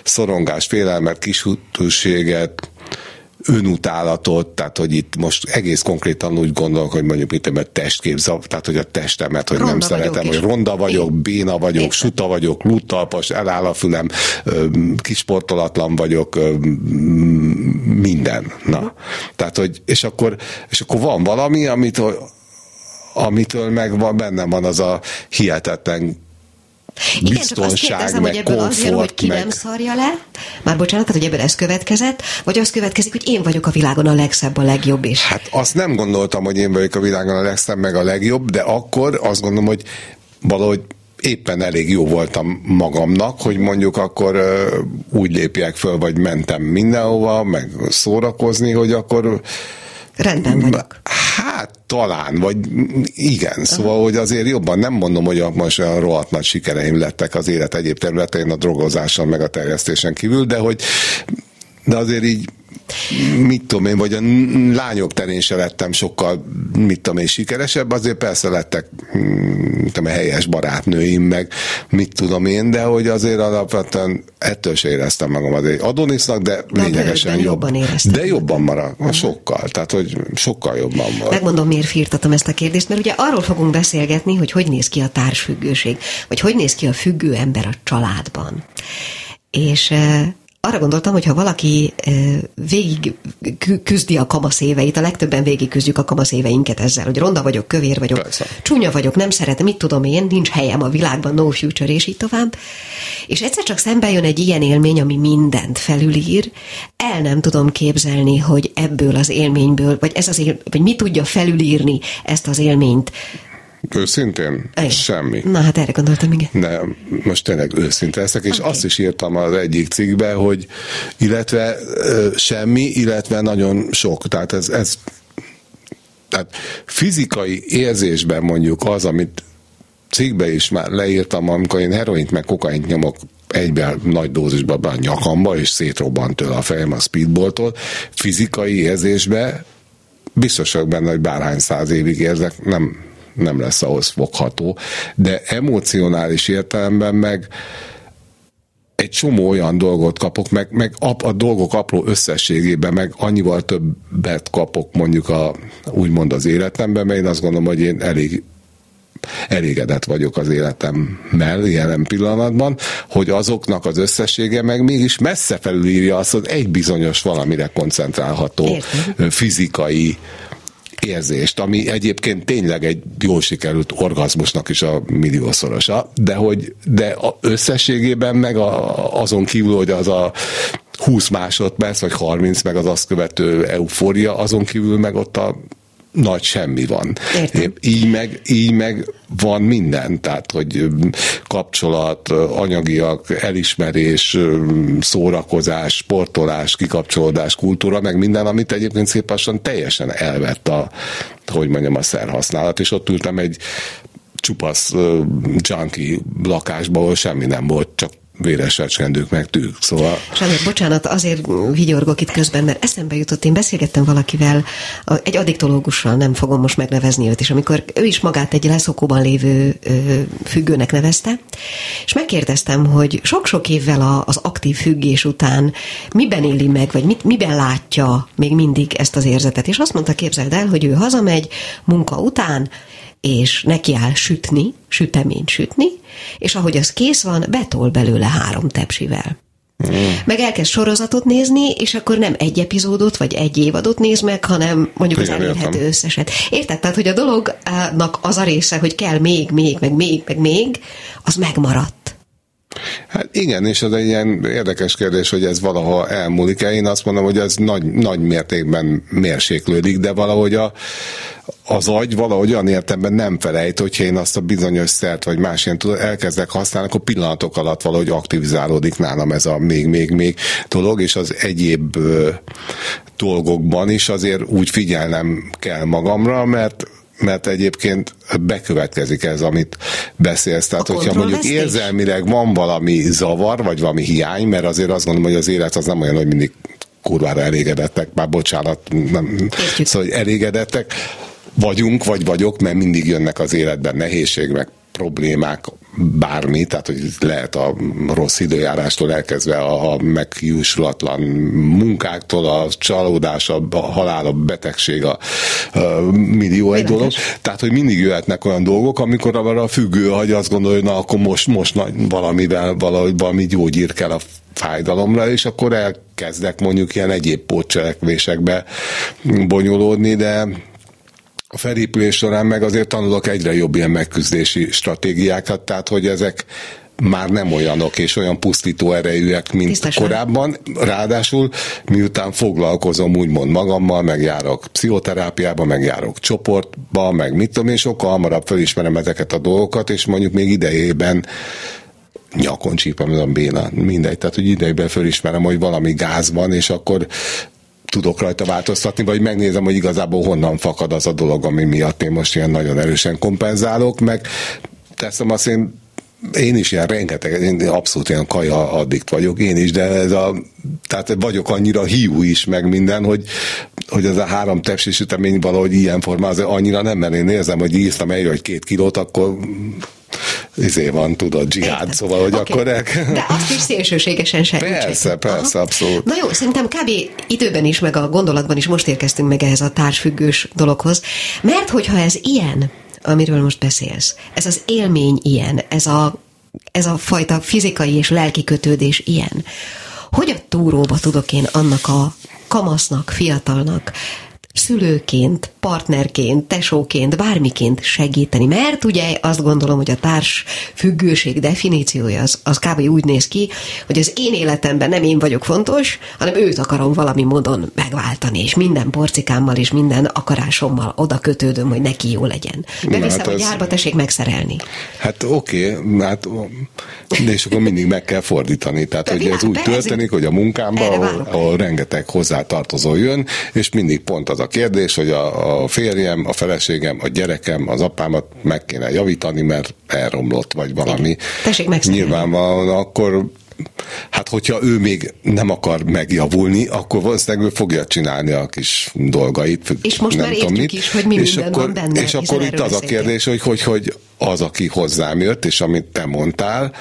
szorongás, félelmet, kisutúséget, önutálatot, tehát hogy itt most egész konkrétan úgy gondolok, hogy mondjuk itt a testkép, tehát hogy a testemet, hogy ronda nem szeretem, hogy ronda vagyok, Én. béna vagyok, Én. suta vagyok, luttalpas, eláll a fülem, kisportolatlan vagyok, minden. Na. Tehát, hogy, és akkor, és akkor van valami, amit amitől meg van, bennem van az a hihetetlen igen, biztonság, csak azt meg hogy ebből komfort, azért, hogy ki meg... nem szarja le, már bocsánat, tehát, hogy ebből ez következett, vagy az következik, hogy én vagyok a világon a legszebb, a legjobb is. Hát azt nem gondoltam, hogy én vagyok a világon a legszebb, meg a legjobb, de akkor azt gondolom, hogy valahogy éppen elég jó voltam magamnak, hogy mondjuk akkor úgy lépjek föl, vagy mentem mindenhova, meg szórakozni, hogy akkor rendben vagyok. Hát talán, vagy igen, szóval, Aha. hogy azért jobban nem mondom, hogy a, most olyan rohadt nagy sikereim lettek az élet egyéb területein, a drogozáson, meg a terjesztésen kívül, de hogy de azért így mit tudom én, vagy a lányok terén se lettem sokkal, mit tudom én, sikeresebb, azért persze lettek mm, tudom, helyes barátnőim, meg mit tudom én, de hogy azért alapvetően ettől se éreztem magam azért Adonisnak, de, de lényegesen jobb. jobban éreztem. De jobban marad, uh-huh. sokkal, tehát hogy sokkal jobban marad. Megmondom, miért firtatom ezt a kérdést, mert ugye arról fogunk beszélgetni, hogy hogy néz ki a társfüggőség, vagy hogy néz ki a függő ember a családban. És eh, arra gondoltam, hogy ha valaki végig küzdi a kamasz éveit, a legtöbben végig küzdjük a kamasz éveinket ezzel, hogy ronda vagyok, kövér vagyok, Persze. csúnya vagyok, nem szeretem, mit tudom én, nincs helyem a világban, no future, és így tovább. És egyszer csak szembe jön egy ilyen élmény, ami mindent felülír, el nem tudom képzelni, hogy ebből az élményből, vagy ez az él, vagy mi tudja felülírni ezt az élményt, Őszintén? Igen. Semmi. Na hát erre gondoltam, igen. De most tényleg őszinte leszek, és okay. azt is írtam az egyik cikkbe, hogy illetve semmi, illetve nagyon sok. Tehát ez, ez tehát fizikai érzésben mondjuk az, amit cikkbe is már leírtam, amikor én heroint meg kokaint nyomok egyben nagy dózisban a nyakamba, és szétrobbant tőle a fejem a speedballtól, fizikai érzésbe biztos vagyok benne, hogy bárhány száz évig érzek, nem nem lesz ahhoz fogható, de emocionális értelemben meg egy csomó olyan dolgot kapok, meg, meg a, a dolgok apró összességében, meg annyival többet kapok mondjuk a, úgymond az életemben, mert én azt gondolom, hogy én elég elégedett vagyok az életemmel jelen pillanatban, hogy azoknak az összessége meg mégis messze felülírja azt, hogy egy bizonyos valamire koncentrálható Értem. fizikai érzést, ami egyébként tényleg egy jól sikerült orgazmusnak is a milliószorosa, de hogy de összességében meg a, azon kívül, hogy az a 20 másodperc, vagy 30, meg az azt követő eufória, azon kívül meg ott a nagy semmi van. Értem. Így meg, így meg van minden, tehát hogy kapcsolat, anyagiak, elismerés, szórakozás, sportolás, kikapcsolódás, kultúra, meg minden, amit egyébként szép lassan teljesen elvett a, hogy mondjam, a szerhasználat, és ott ültem egy csupasz junkie lakásban, ahol semmi nem volt, csak véres recskendők meg tűk, szóval... Sándor, bocsánat, azért vigyorgok itt közben, mert eszembe jutott, én beszélgettem valakivel, egy addiktológussal, nem fogom most megnevezni őt, és amikor ő is magát egy leszokóban lévő függőnek nevezte, és megkérdeztem, hogy sok-sok évvel az aktív függés után miben éli meg, vagy mit, miben látja még mindig ezt az érzetet, és azt mondta, képzeld el, hogy ő hazamegy munka után, és neki áll sütni, süteményt sütni, és ahogy az kész van, betol belőle három tepsivel. Mm. Meg elkezd sorozatot nézni, és akkor nem egy epizódot, vagy egy évadot néz meg, hanem mondjuk Igen, az elérhető összeset. Érted? Tehát, hogy a dolognak az a része, hogy kell még, még, meg még, meg még, az megmaradt. Hát igen, és az egy ilyen érdekes kérdés, hogy ez valaha elmúlik-e. Én azt mondom, hogy ez nagy, nagy mértékben mérséklődik, de valahogy a, az agy valahogy olyan értemben nem felejt, hogyha én azt a bizonyos szert vagy más ilyen elkezdek használni, akkor pillanatok alatt valahogy aktivizálódik nálam ez a még-még-még dolog, és az egyéb dolgokban is azért úgy figyelnem kell magamra, mert mert egyébként bekövetkezik ez, amit beszélsz. Tehát, A hogyha mondjuk érzelmileg van valami zavar, vagy valami hiány, mert azért azt gondolom, hogy az élet az nem olyan, hogy mindig kurvára elégedettek, már bocsánat, nem, Értjük. szóval hogy elégedettek vagyunk, vagy vagyok, mert mindig jönnek az életben nehézség, meg problémák, bármi, tehát hogy lehet a rossz időjárástól elkezdve a, a megjósulatlan munkáktól, a csalódás, a, a halál, a betegség, a, a millió egy dolog. Tehát, hogy mindig jöhetnek olyan dolgok, amikor arra a függő, hogy azt gondolja, hogy na, akkor most, most valamivel, valahogy valami gyógyír kell a fájdalomra, és akkor elkezdek mondjuk ilyen egyéb pótcselekvésekbe bonyolódni, de a felépülés során meg azért tanulok egyre jobb ilyen megküzdési stratégiákat, tehát hogy ezek már nem olyanok és olyan pusztító erejűek, mint Tisztesen. korábban. Ráadásul miután foglalkozom úgymond magammal, megjárok pszichoterápiába, megjárok csoportba, meg mit tudom én, sokkal hamarabb felismerem ezeket a dolgokat, és mondjuk még idejében nyakon csípem, a béna, mindegy. Tehát, hogy idejében fölismerem, hogy valami gáz van, és akkor tudok rajta változtatni, vagy megnézem, hogy igazából honnan fakad az a dolog, ami miatt én most ilyen nagyon erősen kompenzálok, meg teszem azt én én is ilyen rengeteg, én abszolút ilyen kaja addikt vagyok, én is, de ez a, tehát vagyok annyira hiú is, meg minden, hogy, hogy ez a három tepsi sütemény valahogy ilyen formában, annyira nem, mert én érzem, hogy íztam egy vagy két kilót, akkor izé van, tudod, dzsihád, Értem. szóval, hogy Oké. akkor el... De azt is szélsőségesen sem. Persze, persze, abszolút. Na jó, szerintem kb. időben is, meg a gondolatban is most érkeztünk meg ehhez a társfüggős dologhoz. Mert hogyha ez ilyen, amiről most beszélsz, ez az élmény ilyen, ez a, ez a fajta fizikai és lelki kötődés ilyen, hogy a túróba tudok én annak a kamasznak, fiatalnak, szülőként, partnerként, tesóként, bármiként segíteni. Mert ugye azt gondolom, hogy a társ függőség definíciója az, az kb. úgy néz ki, hogy az én életemben nem én vagyok fontos, hanem őt akarom valami módon megváltani, és minden porcikámmal és minden akarásommal oda kötődöm, hogy neki jó legyen. Beviszem hát a gyárba, tessék megszerelni. Hát oké, okay, hát, de és akkor mindig meg kell fordítani. Tehát, De hogy ez úgy ez- történik, hogy a munkámban, ahol, ahol rengeteg hozzátartozó jön, és mindig pont az a kérdés, hogy a, a férjem, a feleségem, a gyerekem, az apámat meg kéne javítani, mert elromlott, vagy valami. Tessék. Nyilvánvalóan akkor Hát, hogyha ő még nem akar megjavulni, akkor valószínűleg ő fogja csinálni a kis dolgait. És most nem már tudom mit. is, hogy mi és minden akkor, van benne, És akkor itt az a kérdés, hogy, hogy, hogy az, aki hozzám jött, és amit te mondtál,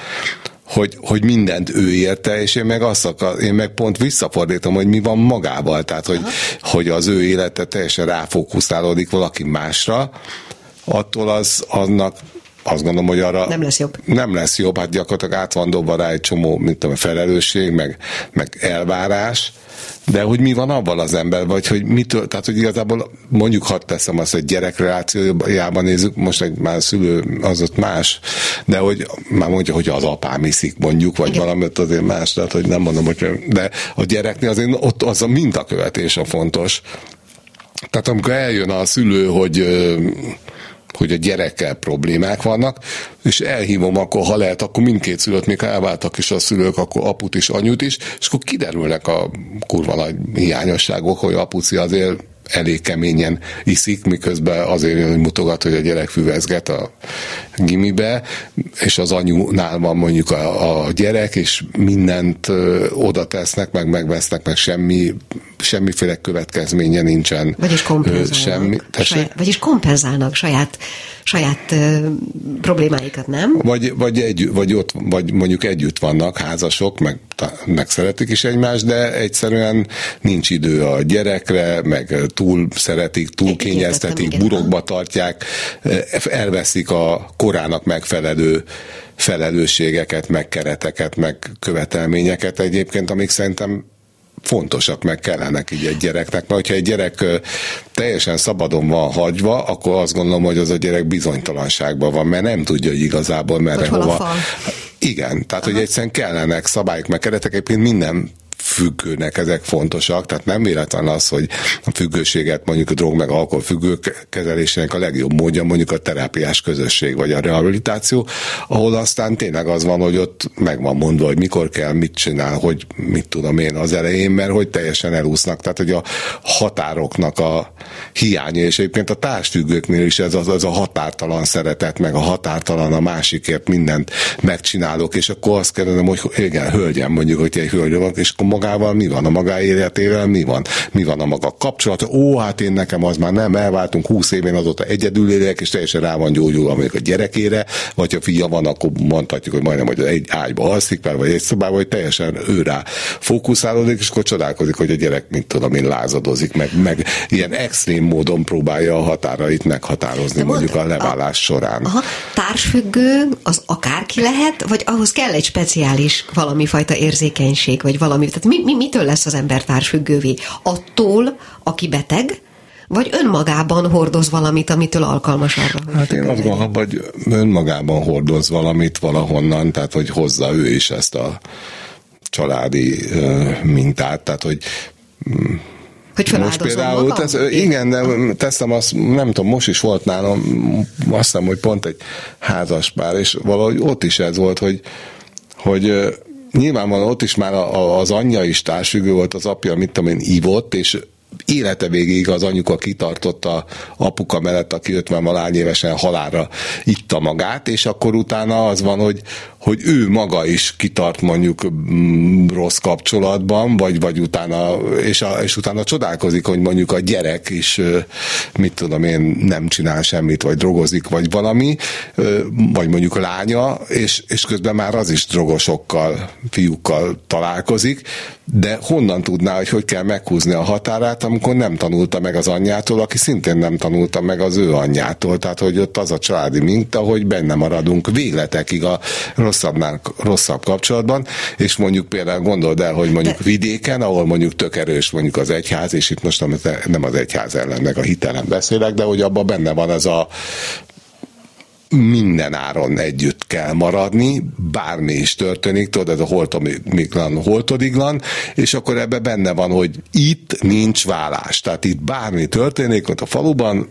hogy, hogy mindent ő érte, és én meg azt akar, én meg pont visszafordítom, hogy mi van magával, tehát hogy, hogy az ő élete teljesen ráfókuszálódik valaki másra, attól az annak azt gondolom, hogy arra Nem lesz jobb. Nem lesz jobb, hát gyakorlatilag át van dobva rá egy csomó, mint tudom, felelősség, meg, meg elvárás, de hogy mi van abban az ember, vagy hogy mitől, tehát hogy igazából mondjuk hadd teszem azt, hogy gyerekrelációjában nézzük, most egy már szülő az ott más, de hogy már mondja, hogy az apám iszik mondjuk, vagy Igen. valamit azért más, tehát hogy nem mondom, hogy de a gyereknél azért ott az a mintakövetés a fontos. Tehát amikor eljön a szülő, hogy hogy a gyerekkel problémák vannak, és elhívom, akkor ha lehet, akkor mindkét szülőt, még elváltak is a szülők, akkor aput is, anyut is, és akkor kiderülnek a kurva nagy hiányosságok, hogy apuci azért elég keményen iszik, miközben azért mutogat, hogy a gyerek füvezget a gimibe, és az anyunál van mondjuk a, a gyerek, és mindent ö, oda tesznek, meg megvesznek, meg semmi, semmiféle következménye nincsen. Vagyis Ö, kompenzálnak. Semmi, tessék? saját, vagyis kompenzálnak saját, saját ö, problémáikat, nem? Vagy, vagy, egy, vagy, ott, vagy mondjuk együtt vannak házasok, meg, meg szeretik is egymást, de egyszerűen nincs idő a gyerekre, meg túl szeretik, túl kényeztetik, burokba tartják, elveszik a korának megfelelő felelősségeket, meg kereteket, meg követelményeket egyébként, amik szerintem fontosak, meg kellenek így egy gyereknek, mert hogyha egy gyerek teljesen szabadon van hagyva, akkor azt gondolom, hogy az a gyerek bizonytalanságban van, mert nem tudja, hogy igazából merre Hogy hol hova. Igen, tehát Aha. hogy egyszerűen kellenek szabályok, meg keretek, egyébként minden függőnek ezek fontosak, tehát nem véletlen az, hogy a függőséget mondjuk a drog meg alkohol függő kezelésének a legjobb módja mondjuk a terápiás közösség vagy a rehabilitáció, ahol aztán tényleg az van, hogy ott meg van mondva, hogy mikor kell, mit csinál, hogy mit tudom én az elején, mert hogy teljesen elúsznak, tehát hogy a határoknak a hiánya, és egyébként a társfüggőknél is ez az, az a határtalan szeretet, meg a határtalan a másikért mindent megcsinálok, és akkor azt kérdezem, hogy igen, hölgyem, mondjuk, hogy egy hölgy van, és akkor magával mi van, a maga életével mi van, mi van a maga kapcsolat, ó, hát én nekem az már nem, elváltunk húsz évén azóta egyedül élek, és teljesen rá van gyógyulva mondjuk a gyerekére, vagy ha fia van, akkor mondhatjuk, hogy majdnem, hogy egy ágyba alszik fel, vagy egy szobában, hogy teljesen ő rá fókuszálódik, és akkor csodálkozik, hogy a gyerek, mint tudom én, lázadozik, meg, meg ilyen extrém módon próbálja a határait meghatározni, De mondjuk a leválás a, során. Aha, társfüggő az akárki lehet, vagy ahhoz kell egy speciális valami fajta érzékenység, vagy valami. Tehát mi, mi, mitől lesz az ember társfüggővé? Attól, aki beteg, vagy önmagában hordoz valamit, amitől alkalmas arra? Hát én azt gondolom, hogy önmagában hordoz valamit valahonnan, tehát hogy hozza ő is ezt a családi mintát, tehát hogy mm, hogy most például, magam? tesz, igen, de teszem azt, nem tudom, most is volt nálam, azt hiszem, hogy pont egy házaspár, és valahogy ott is ez volt, hogy, hogy nyilvánvalóan ott is már az anyja is társfüggő volt, az apja, mit tudom én, ívott, és élete végéig az anyuka kitartotta apuka mellett, aki 50 valány évesen halára itta magát, és akkor utána az van, hogy, hogy ő maga is kitart mondjuk mm, rossz kapcsolatban, vagy, vagy utána, és, a, és utána csodálkozik, hogy mondjuk a gyerek is, mit tudom én, nem csinál semmit, vagy drogozik, vagy valami, vagy mondjuk a lánya, és, és közben már az is drogosokkal, fiúkkal találkozik, de honnan tudná, hogy hogy kell meghúzni a határát, amikor nem tanulta meg az anyjától, aki szintén nem tanulta meg az ő anyjától. Tehát, hogy ott az a családi minta, hogy benne maradunk végletekig a rosszabbnál, rosszabb kapcsolatban, és mondjuk például gondold el, hogy mondjuk vidéken, ahol mondjuk tök erős mondjuk az egyház, és itt most nem az egyház ellen, meg a hitelen beszélek, de hogy abban benne van ez a minden áron együtt kell maradni, bármi is történik, tudod, ez a holtomiglan, holtodiglan, és akkor ebbe benne van, hogy itt nincs vállás. Tehát itt bármi történik, ott a faluban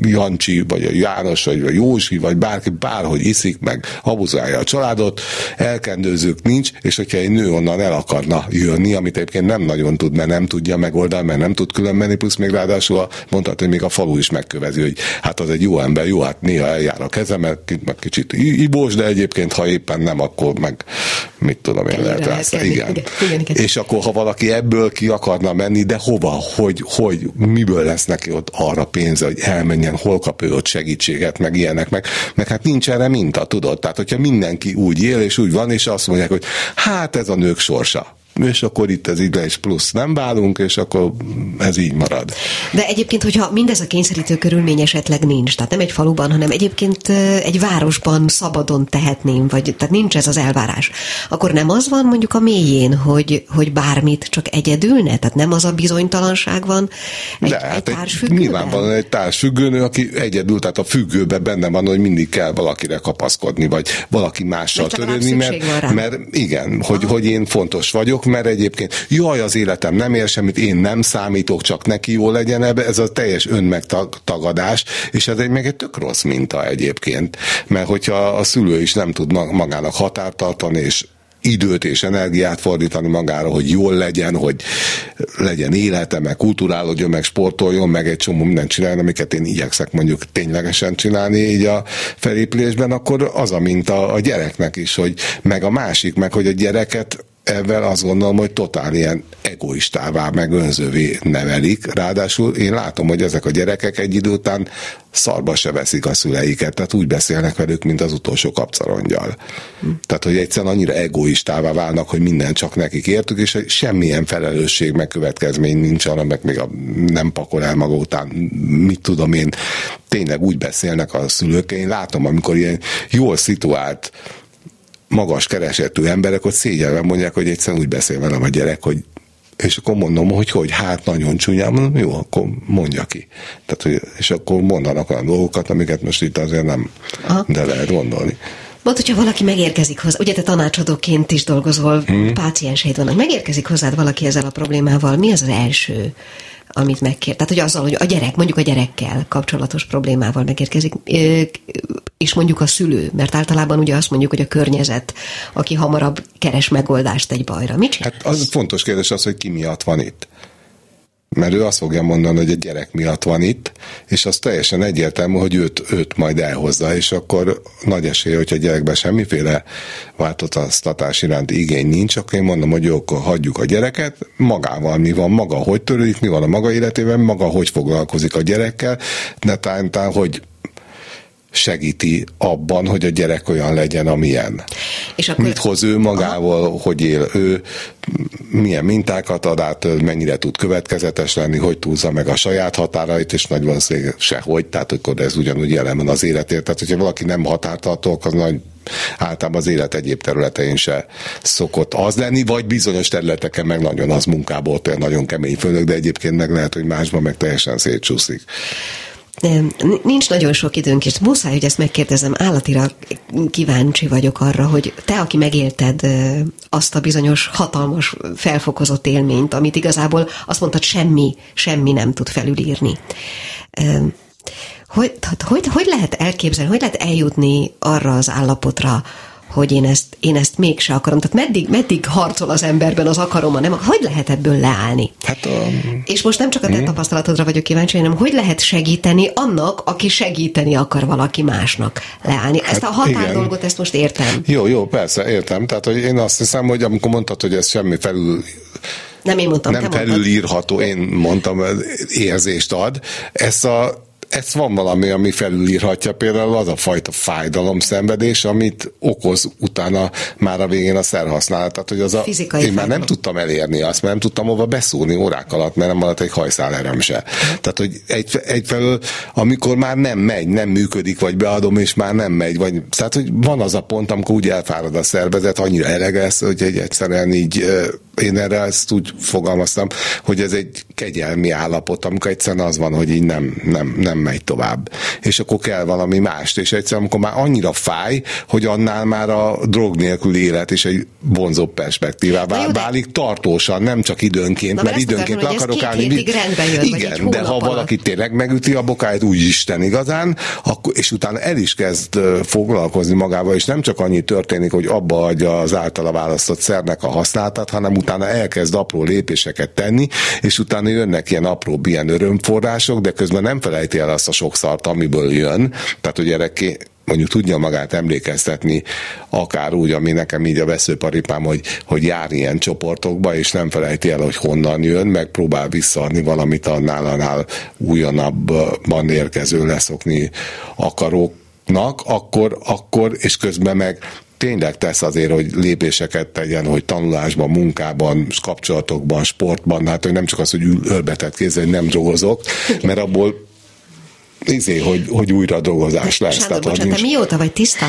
Jancsi, vagy a János, vagy a Józsi, vagy bárki bárhogy iszik, meg habuzálja a családot, elkendőzők nincs, és hogyha egy nő onnan el akarna jönni, amit egyébként nem nagyon tud, mert nem tudja megoldani, mert nem tud külön menni, plusz még ráadásul mondhatni, hogy még a falu is megkövezi, hogy hát az egy jó ember, jó, hát néha eljár a kezem, mert meg kicsit ibós, de egyébként, ha éppen nem, akkor meg mit tudom én, lehet rá. Igen. Igen, igen, igen. És akkor, ha valaki ebből ki akarna menni, de hova, hogy, hogy miből lesz neki ott arra pénze, hogy elmenjen, hol kap ő ott segítséget, meg ilyenek, meg, meg hát nincs erre minta, tudod? Tehát, hogyha mindenki úgy él, és úgy van, és azt mondják, hogy hát ez a nők sorsa és akkor itt ez ide is plusz nem válunk, és akkor ez így marad. De egyébként, hogyha mindez a kényszerítő körülmény esetleg nincs, tehát nem egy faluban, hanem egyébként egy városban szabadon tehetném, vagy tehát nincs ez az elvárás, akkor nem az van mondjuk a mélyén, hogy, hogy bármit csak egyedülne? Tehát nem az a bizonytalanság van egy, De, hát egy társfüggőben? Nyilvánvalóan egy társfüggőnő, aki egyedül, tehát a függőben benne van, hogy mindig kell valakire kapaszkodni, vagy valaki mással törődni, mert, mert igen, hogy, hogy én fontos vagyok, mert egyébként jaj, az életem nem ér semmit, én nem számítok, csak neki jó legyen ebbe, ez a teljes önmegtagadás, és ez egy meg egy tök rossz minta egyébként, mert hogyha a szülő is nem tud magának határt tartani, és időt és energiát fordítani magára, hogy jól legyen, hogy legyen élete, meg kulturálódjon, meg sportoljon, meg egy csomó mindent csinálni, amiket én igyekszek mondjuk ténylegesen csinálni így a felépülésben, akkor az a minta a gyereknek is, hogy meg a másik, meg hogy a gyereket ebben azt gondolom, hogy totál ilyen egoistává, meg önzővé nevelik. Ráadásul én látom, hogy ezek a gyerekek egy idő után szarba se veszik a szüleiket, tehát úgy beszélnek velük, mint az utolsó kapcarongyal. Hm. Tehát, hogy egyszerűen annyira egoistává válnak, hogy minden csak nekik értük, és semmilyen felelősség, meg következmény nincs arra, meg még a, nem pakol el maga után, mit tudom én, tényleg úgy beszélnek a szülők. Én látom, amikor ilyen jól szituált magas keresetű emberek ott szégyelve mondják, hogy egyszerűen úgy beszél velem a gyerek, hogy és akkor mondom, hogy hogy, hát nagyon csúnyán, mondom, jó, akkor mondja ki. Tehát, hogy, és akkor mondanak olyan dolgokat, amiket most itt azért nem, Aha. de lehet gondolni. Mondta, hogyha valaki megérkezik hozzá, ugye te tanácsadóként is dolgozol, hmm. pácienseid vannak, megérkezik hozzád valaki ezzel a problémával, mi az az első, amit megkér? Tehát, hogy azzal, hogy a gyerek, mondjuk a gyerekkel kapcsolatos problémával megérkezik, és mondjuk a szülő, mert általában ugye azt mondjuk, hogy a környezet, aki hamarabb keres megoldást egy bajra. Mit csinálsz? Hát az fontos kérdés az, hogy ki miatt van itt. Mert ő azt fogja mondani, hogy a gyerek miatt van itt, és az teljesen egyértelmű, hogy őt, őt majd elhozza, és akkor nagy esély, hogyha a gyerekben semmiféle változtatás iránti igény nincs, akkor én mondom, hogy jó, akkor hagyjuk a gyereket, magával mi van, maga hogy törődik, mi van a maga életében, maga hogy foglalkozik a gyerekkel, netán, hogy segíti abban, hogy a gyerek olyan legyen, amilyen. És akkor... Mit hoz ő magával, Aha. hogy él ő, milyen mintákat ad át, mennyire tud következetes lenni, hogy túlza meg a saját határait, és nagy valószínűleg sehogy, tehát akkor ez ugyanúgy jelen az életért. Tehát, hogyha valaki nem határtartó, az nagy általában az élet egyéb területein se szokott az lenni, vagy bizonyos területeken meg nagyon az munkából, nagyon kemény főnök, de egyébként meg lehet, hogy másban meg teljesen szétcsúszik. Nincs nagyon sok időnk, és muszáj, hogy ezt megkérdezem, állatira kíváncsi vagyok arra, hogy te, aki megélted azt a bizonyos hatalmas felfokozott élményt, amit igazából azt mondtad, semmi, semmi nem tud felülírni. Hogy, hogy, hogy lehet elképzelni, hogy lehet eljutni arra az állapotra, hogy én ezt, én ezt mégse akarom. Tehát meddig, meddig harcol az emberben az akarom, nem? Hogy lehet ebből leállni? Hát a... És most nem csak a te hmm. tapasztalatodra vagyok kíváncsi, hanem hogy lehet segíteni annak, aki segíteni akar valaki másnak leállni. Hát ezt a határ igen. dolgot, ezt most értem. Jó, jó, persze, értem. Tehát, hogy én azt hiszem, hogy amikor mondtad, hogy ez semmi felül nem én mondtam, nem felülírható, én mondtam, érzést ad. Ezt a ez van valami, ami felülírhatja például az a fajta fájdalom, szenvedés, amit okoz utána már a végén a szerhasználat. Tehát, hogy az a, Fizikai én fájdalom. már nem tudtam elérni azt, mert nem tudtam hova beszúrni órák alatt, mert nem maradt egy hajszál erem se. Tehát, hogy egy, egyfelől, amikor már nem megy, nem működik, vagy beadom, és már nem megy, vagy, tehát, hogy van az a pont, amikor úgy elfárad a szervezet, annyira elegesz, hogy egy egyszerűen így én erre ezt úgy fogalmaztam, hogy ez egy kegyelmi állapot, amikor egyszerűen az van, hogy így nem, nem, nem megy tovább. És akkor kell valami mást. És egyszerűen, amikor már annyira fáj, hogy annál már a drog nélkül élet és egy vonzóbb perspektívává jó, válik tartósan, nem csak időnként, Na, mert időnként le akarok állni. Jön, Igen, de ha valaki tényleg megüti a bokáját, úgy Isten igazán, akkor, és utána el is kezd foglalkozni magával, és nem csak annyi történik, hogy abba adja az általa választott szernek a használatát, hanem utána elkezd apró lépéseket tenni, és utána jönnek ilyen apró ilyen örömforrások, de közben nem felejti el azt a sok szart, amiből jön. Tehát, hogy erre mondjuk tudja magát emlékeztetni, akár úgy, ami nekem így a veszőparipám, hogy, hogy jár ilyen csoportokba, és nem felejti el, hogy honnan jön, meg próbál visszaadni valamit annál, annál újonabbban érkező leszokni akaróknak, akkor, akkor, és közben meg tényleg tesz azért, hogy lépéseket tegyen, hogy tanulásban, munkában, kapcsolatokban, sportban, hát hogy nem csak az, hogy ölbetett kézzel, hogy nem drogozok, mert abból izé, hogy, hogy újra drogozás lesz. Sándor, Tehát, bocsánat, nincs... mióta vagy tiszta?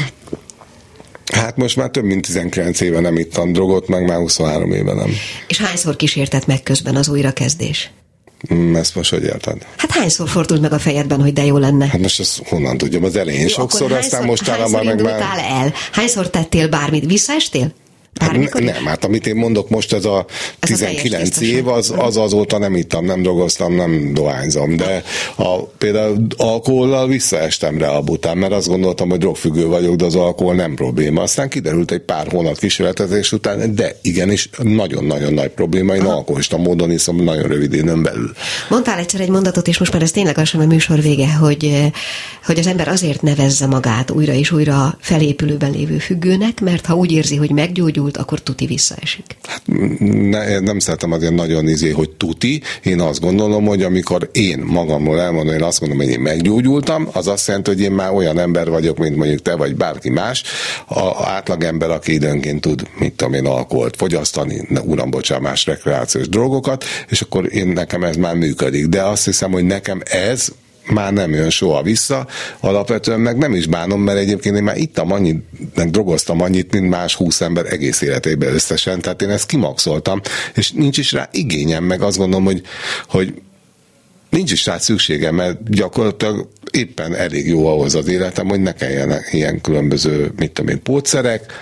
Hát most már több mint 19 éve nem ittam drogot, meg már 23 éve nem. És hányszor kísértett meg közben az újrakezdés? Mm, ezt most hogy érted? Hát hányszor fordult meg a fejedben, hogy de jó lenne? Hát most ezt honnan tudjam, az elején jó, sokszor, aztán most már meg már... el? Hányszor tettél bármit? Visszaestél? Hát nem, hát amit én mondok most, ez a ez 19 a év, az, az azóta nem ittam, nem dolgoztam, nem dohányzom, de a, például alkohollal visszaestem rá a bután, mert azt gondoltam, hogy drogfüggő vagyok, de az alkohol nem probléma. Aztán kiderült egy pár hónap kísérletezés után, de igenis nagyon-nagyon nagy probléma, én alkoholista módon iszom nagyon rövid időn belül. Mondtál egyszer egy mondatot, és most már ez tényleg lassan a műsor vége, hogy, hogy az ember azért nevezze magát újra és újra felépülőben lévő függőnek, mert ha úgy érzi, hogy meggyógyul, meggyógyult, akkor tuti visszaesik. Hát ne, nem szeretem azért nagyon izé, hogy tuti. Én azt gondolom, hogy amikor én magamról elmondom, én azt gondolom, hogy én meggyógyultam, az azt jelenti, hogy én már olyan ember vagyok, mint mondjuk te vagy bárki más. A átlagember, aki időnként tud, mit tudom én, alkoholt fogyasztani, uram, bocsánat, más rekreációs drogokat, és akkor én nekem ez már működik. De azt hiszem, hogy nekem ez már nem jön soha vissza. Alapvetően meg nem is bánom, mert egyébként én már ittam annyit, meg drogoztam annyit, mint más húsz ember egész életében összesen, tehát én ezt kimaxoltam, és nincs is rá igényem, meg azt gondolom, hogy, hogy nincs is rá szükségem, mert gyakorlatilag éppen elég jó ahhoz az életem, hogy ne kelljen ilyen különböző, mit tudom én, pótszerek,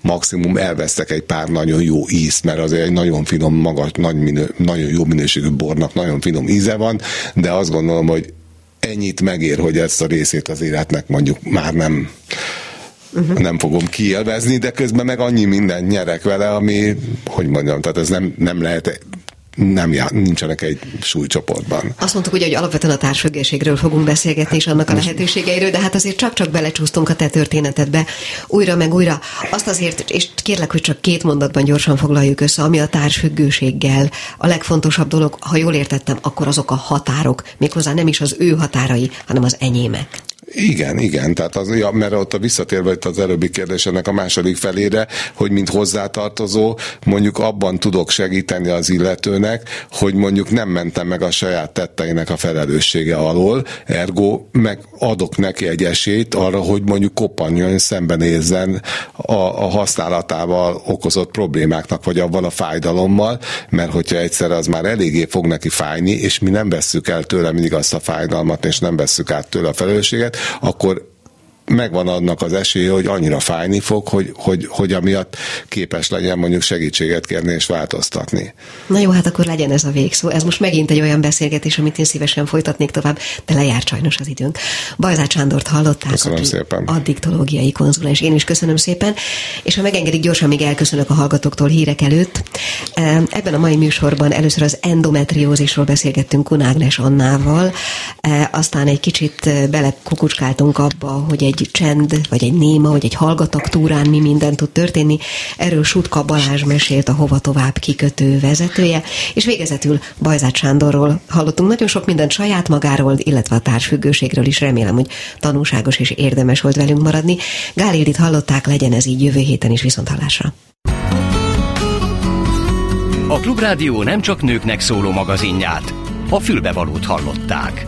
maximum elvesztek egy pár nagyon jó ízt, mert azért egy nagyon finom, magas, nagy minő, nagyon jó minőségű bornak nagyon finom íze van, de azt gondolom, hogy ennyit megér, hogy ezt a részét az életnek mondjuk már nem uh-huh. nem fogom kielvezni, de közben meg annyi mindent nyerek vele, ami, hogy mondjam, tehát ez nem, nem lehet nem já, nincsenek egy súlycsoportban. Azt mondtuk ugye, hogy alapvetően a társfüggőségről fogunk beszélgetni, és annak a lehetőségeiről, de hát azért csak-csak belecsúsztunk a te történetedbe újra meg újra. Azt azért, és kérlek, hogy csak két mondatban gyorsan foglaljuk össze, ami a társfüggőséggel a legfontosabb dolog, ha jól értettem, akkor azok a határok, méghozzá nem is az ő határai, hanem az enyémek. Igen, igen, tehát az, ja, mert ott a visszatérve itt az előbbi kérdésének a második felére, hogy mint hozzátartozó, mondjuk abban tudok segíteni az illetőnek, hogy mondjuk nem mentem meg a saját tetteinek a felelőssége alól, ergo meg adok neki egy esélyt arra, hogy mondjuk koppanjon, szembenézzen a, a használatával okozott problémáknak, vagy avval a fájdalommal, mert hogyha egyszer az már eléggé fog neki fájni, és mi nem vesszük el tőle mindig azt a fájdalmat, és nem vesszük át tőle a felelősséget, akkor megvan annak az esélye, hogy annyira fájni fog, hogy, hogy, hogy amiatt képes legyen mondjuk segítséget kérni és változtatni. Na jó, hát akkor legyen ez a végszó. Ez most megint egy olyan beszélgetés, amit én szívesen folytatnék tovább, de lejárt sajnos az időnk. Bajzát Sándort hallották, köszönöm szépen. addiktológiai konzulens. Én is köszönöm szépen, és ha megengedik, gyorsan még elköszönök a hallgatóktól hírek előtt. Ebben a mai műsorban először az endometriózisról beszélgettünk Kunágnes Annával, aztán egy kicsit belekukucskáltunk abba, hogy egy egy csend, vagy egy néma, vagy egy hallgatak túrán mi minden tud történni. Erről Sutka Balázs mesélt a Hova Tovább kikötő vezetője, és végezetül Bajzát Sándorról hallottunk nagyon sok mindent saját magáról, illetve a társfüggőségről is. Remélem, hogy tanulságos és érdemes volt velünk maradni. Gál Ildit hallották, legyen ez így jövő héten is viszont hallásra. A Klubrádió nem csak nőknek szóló magazinját, a fülbevalót hallották.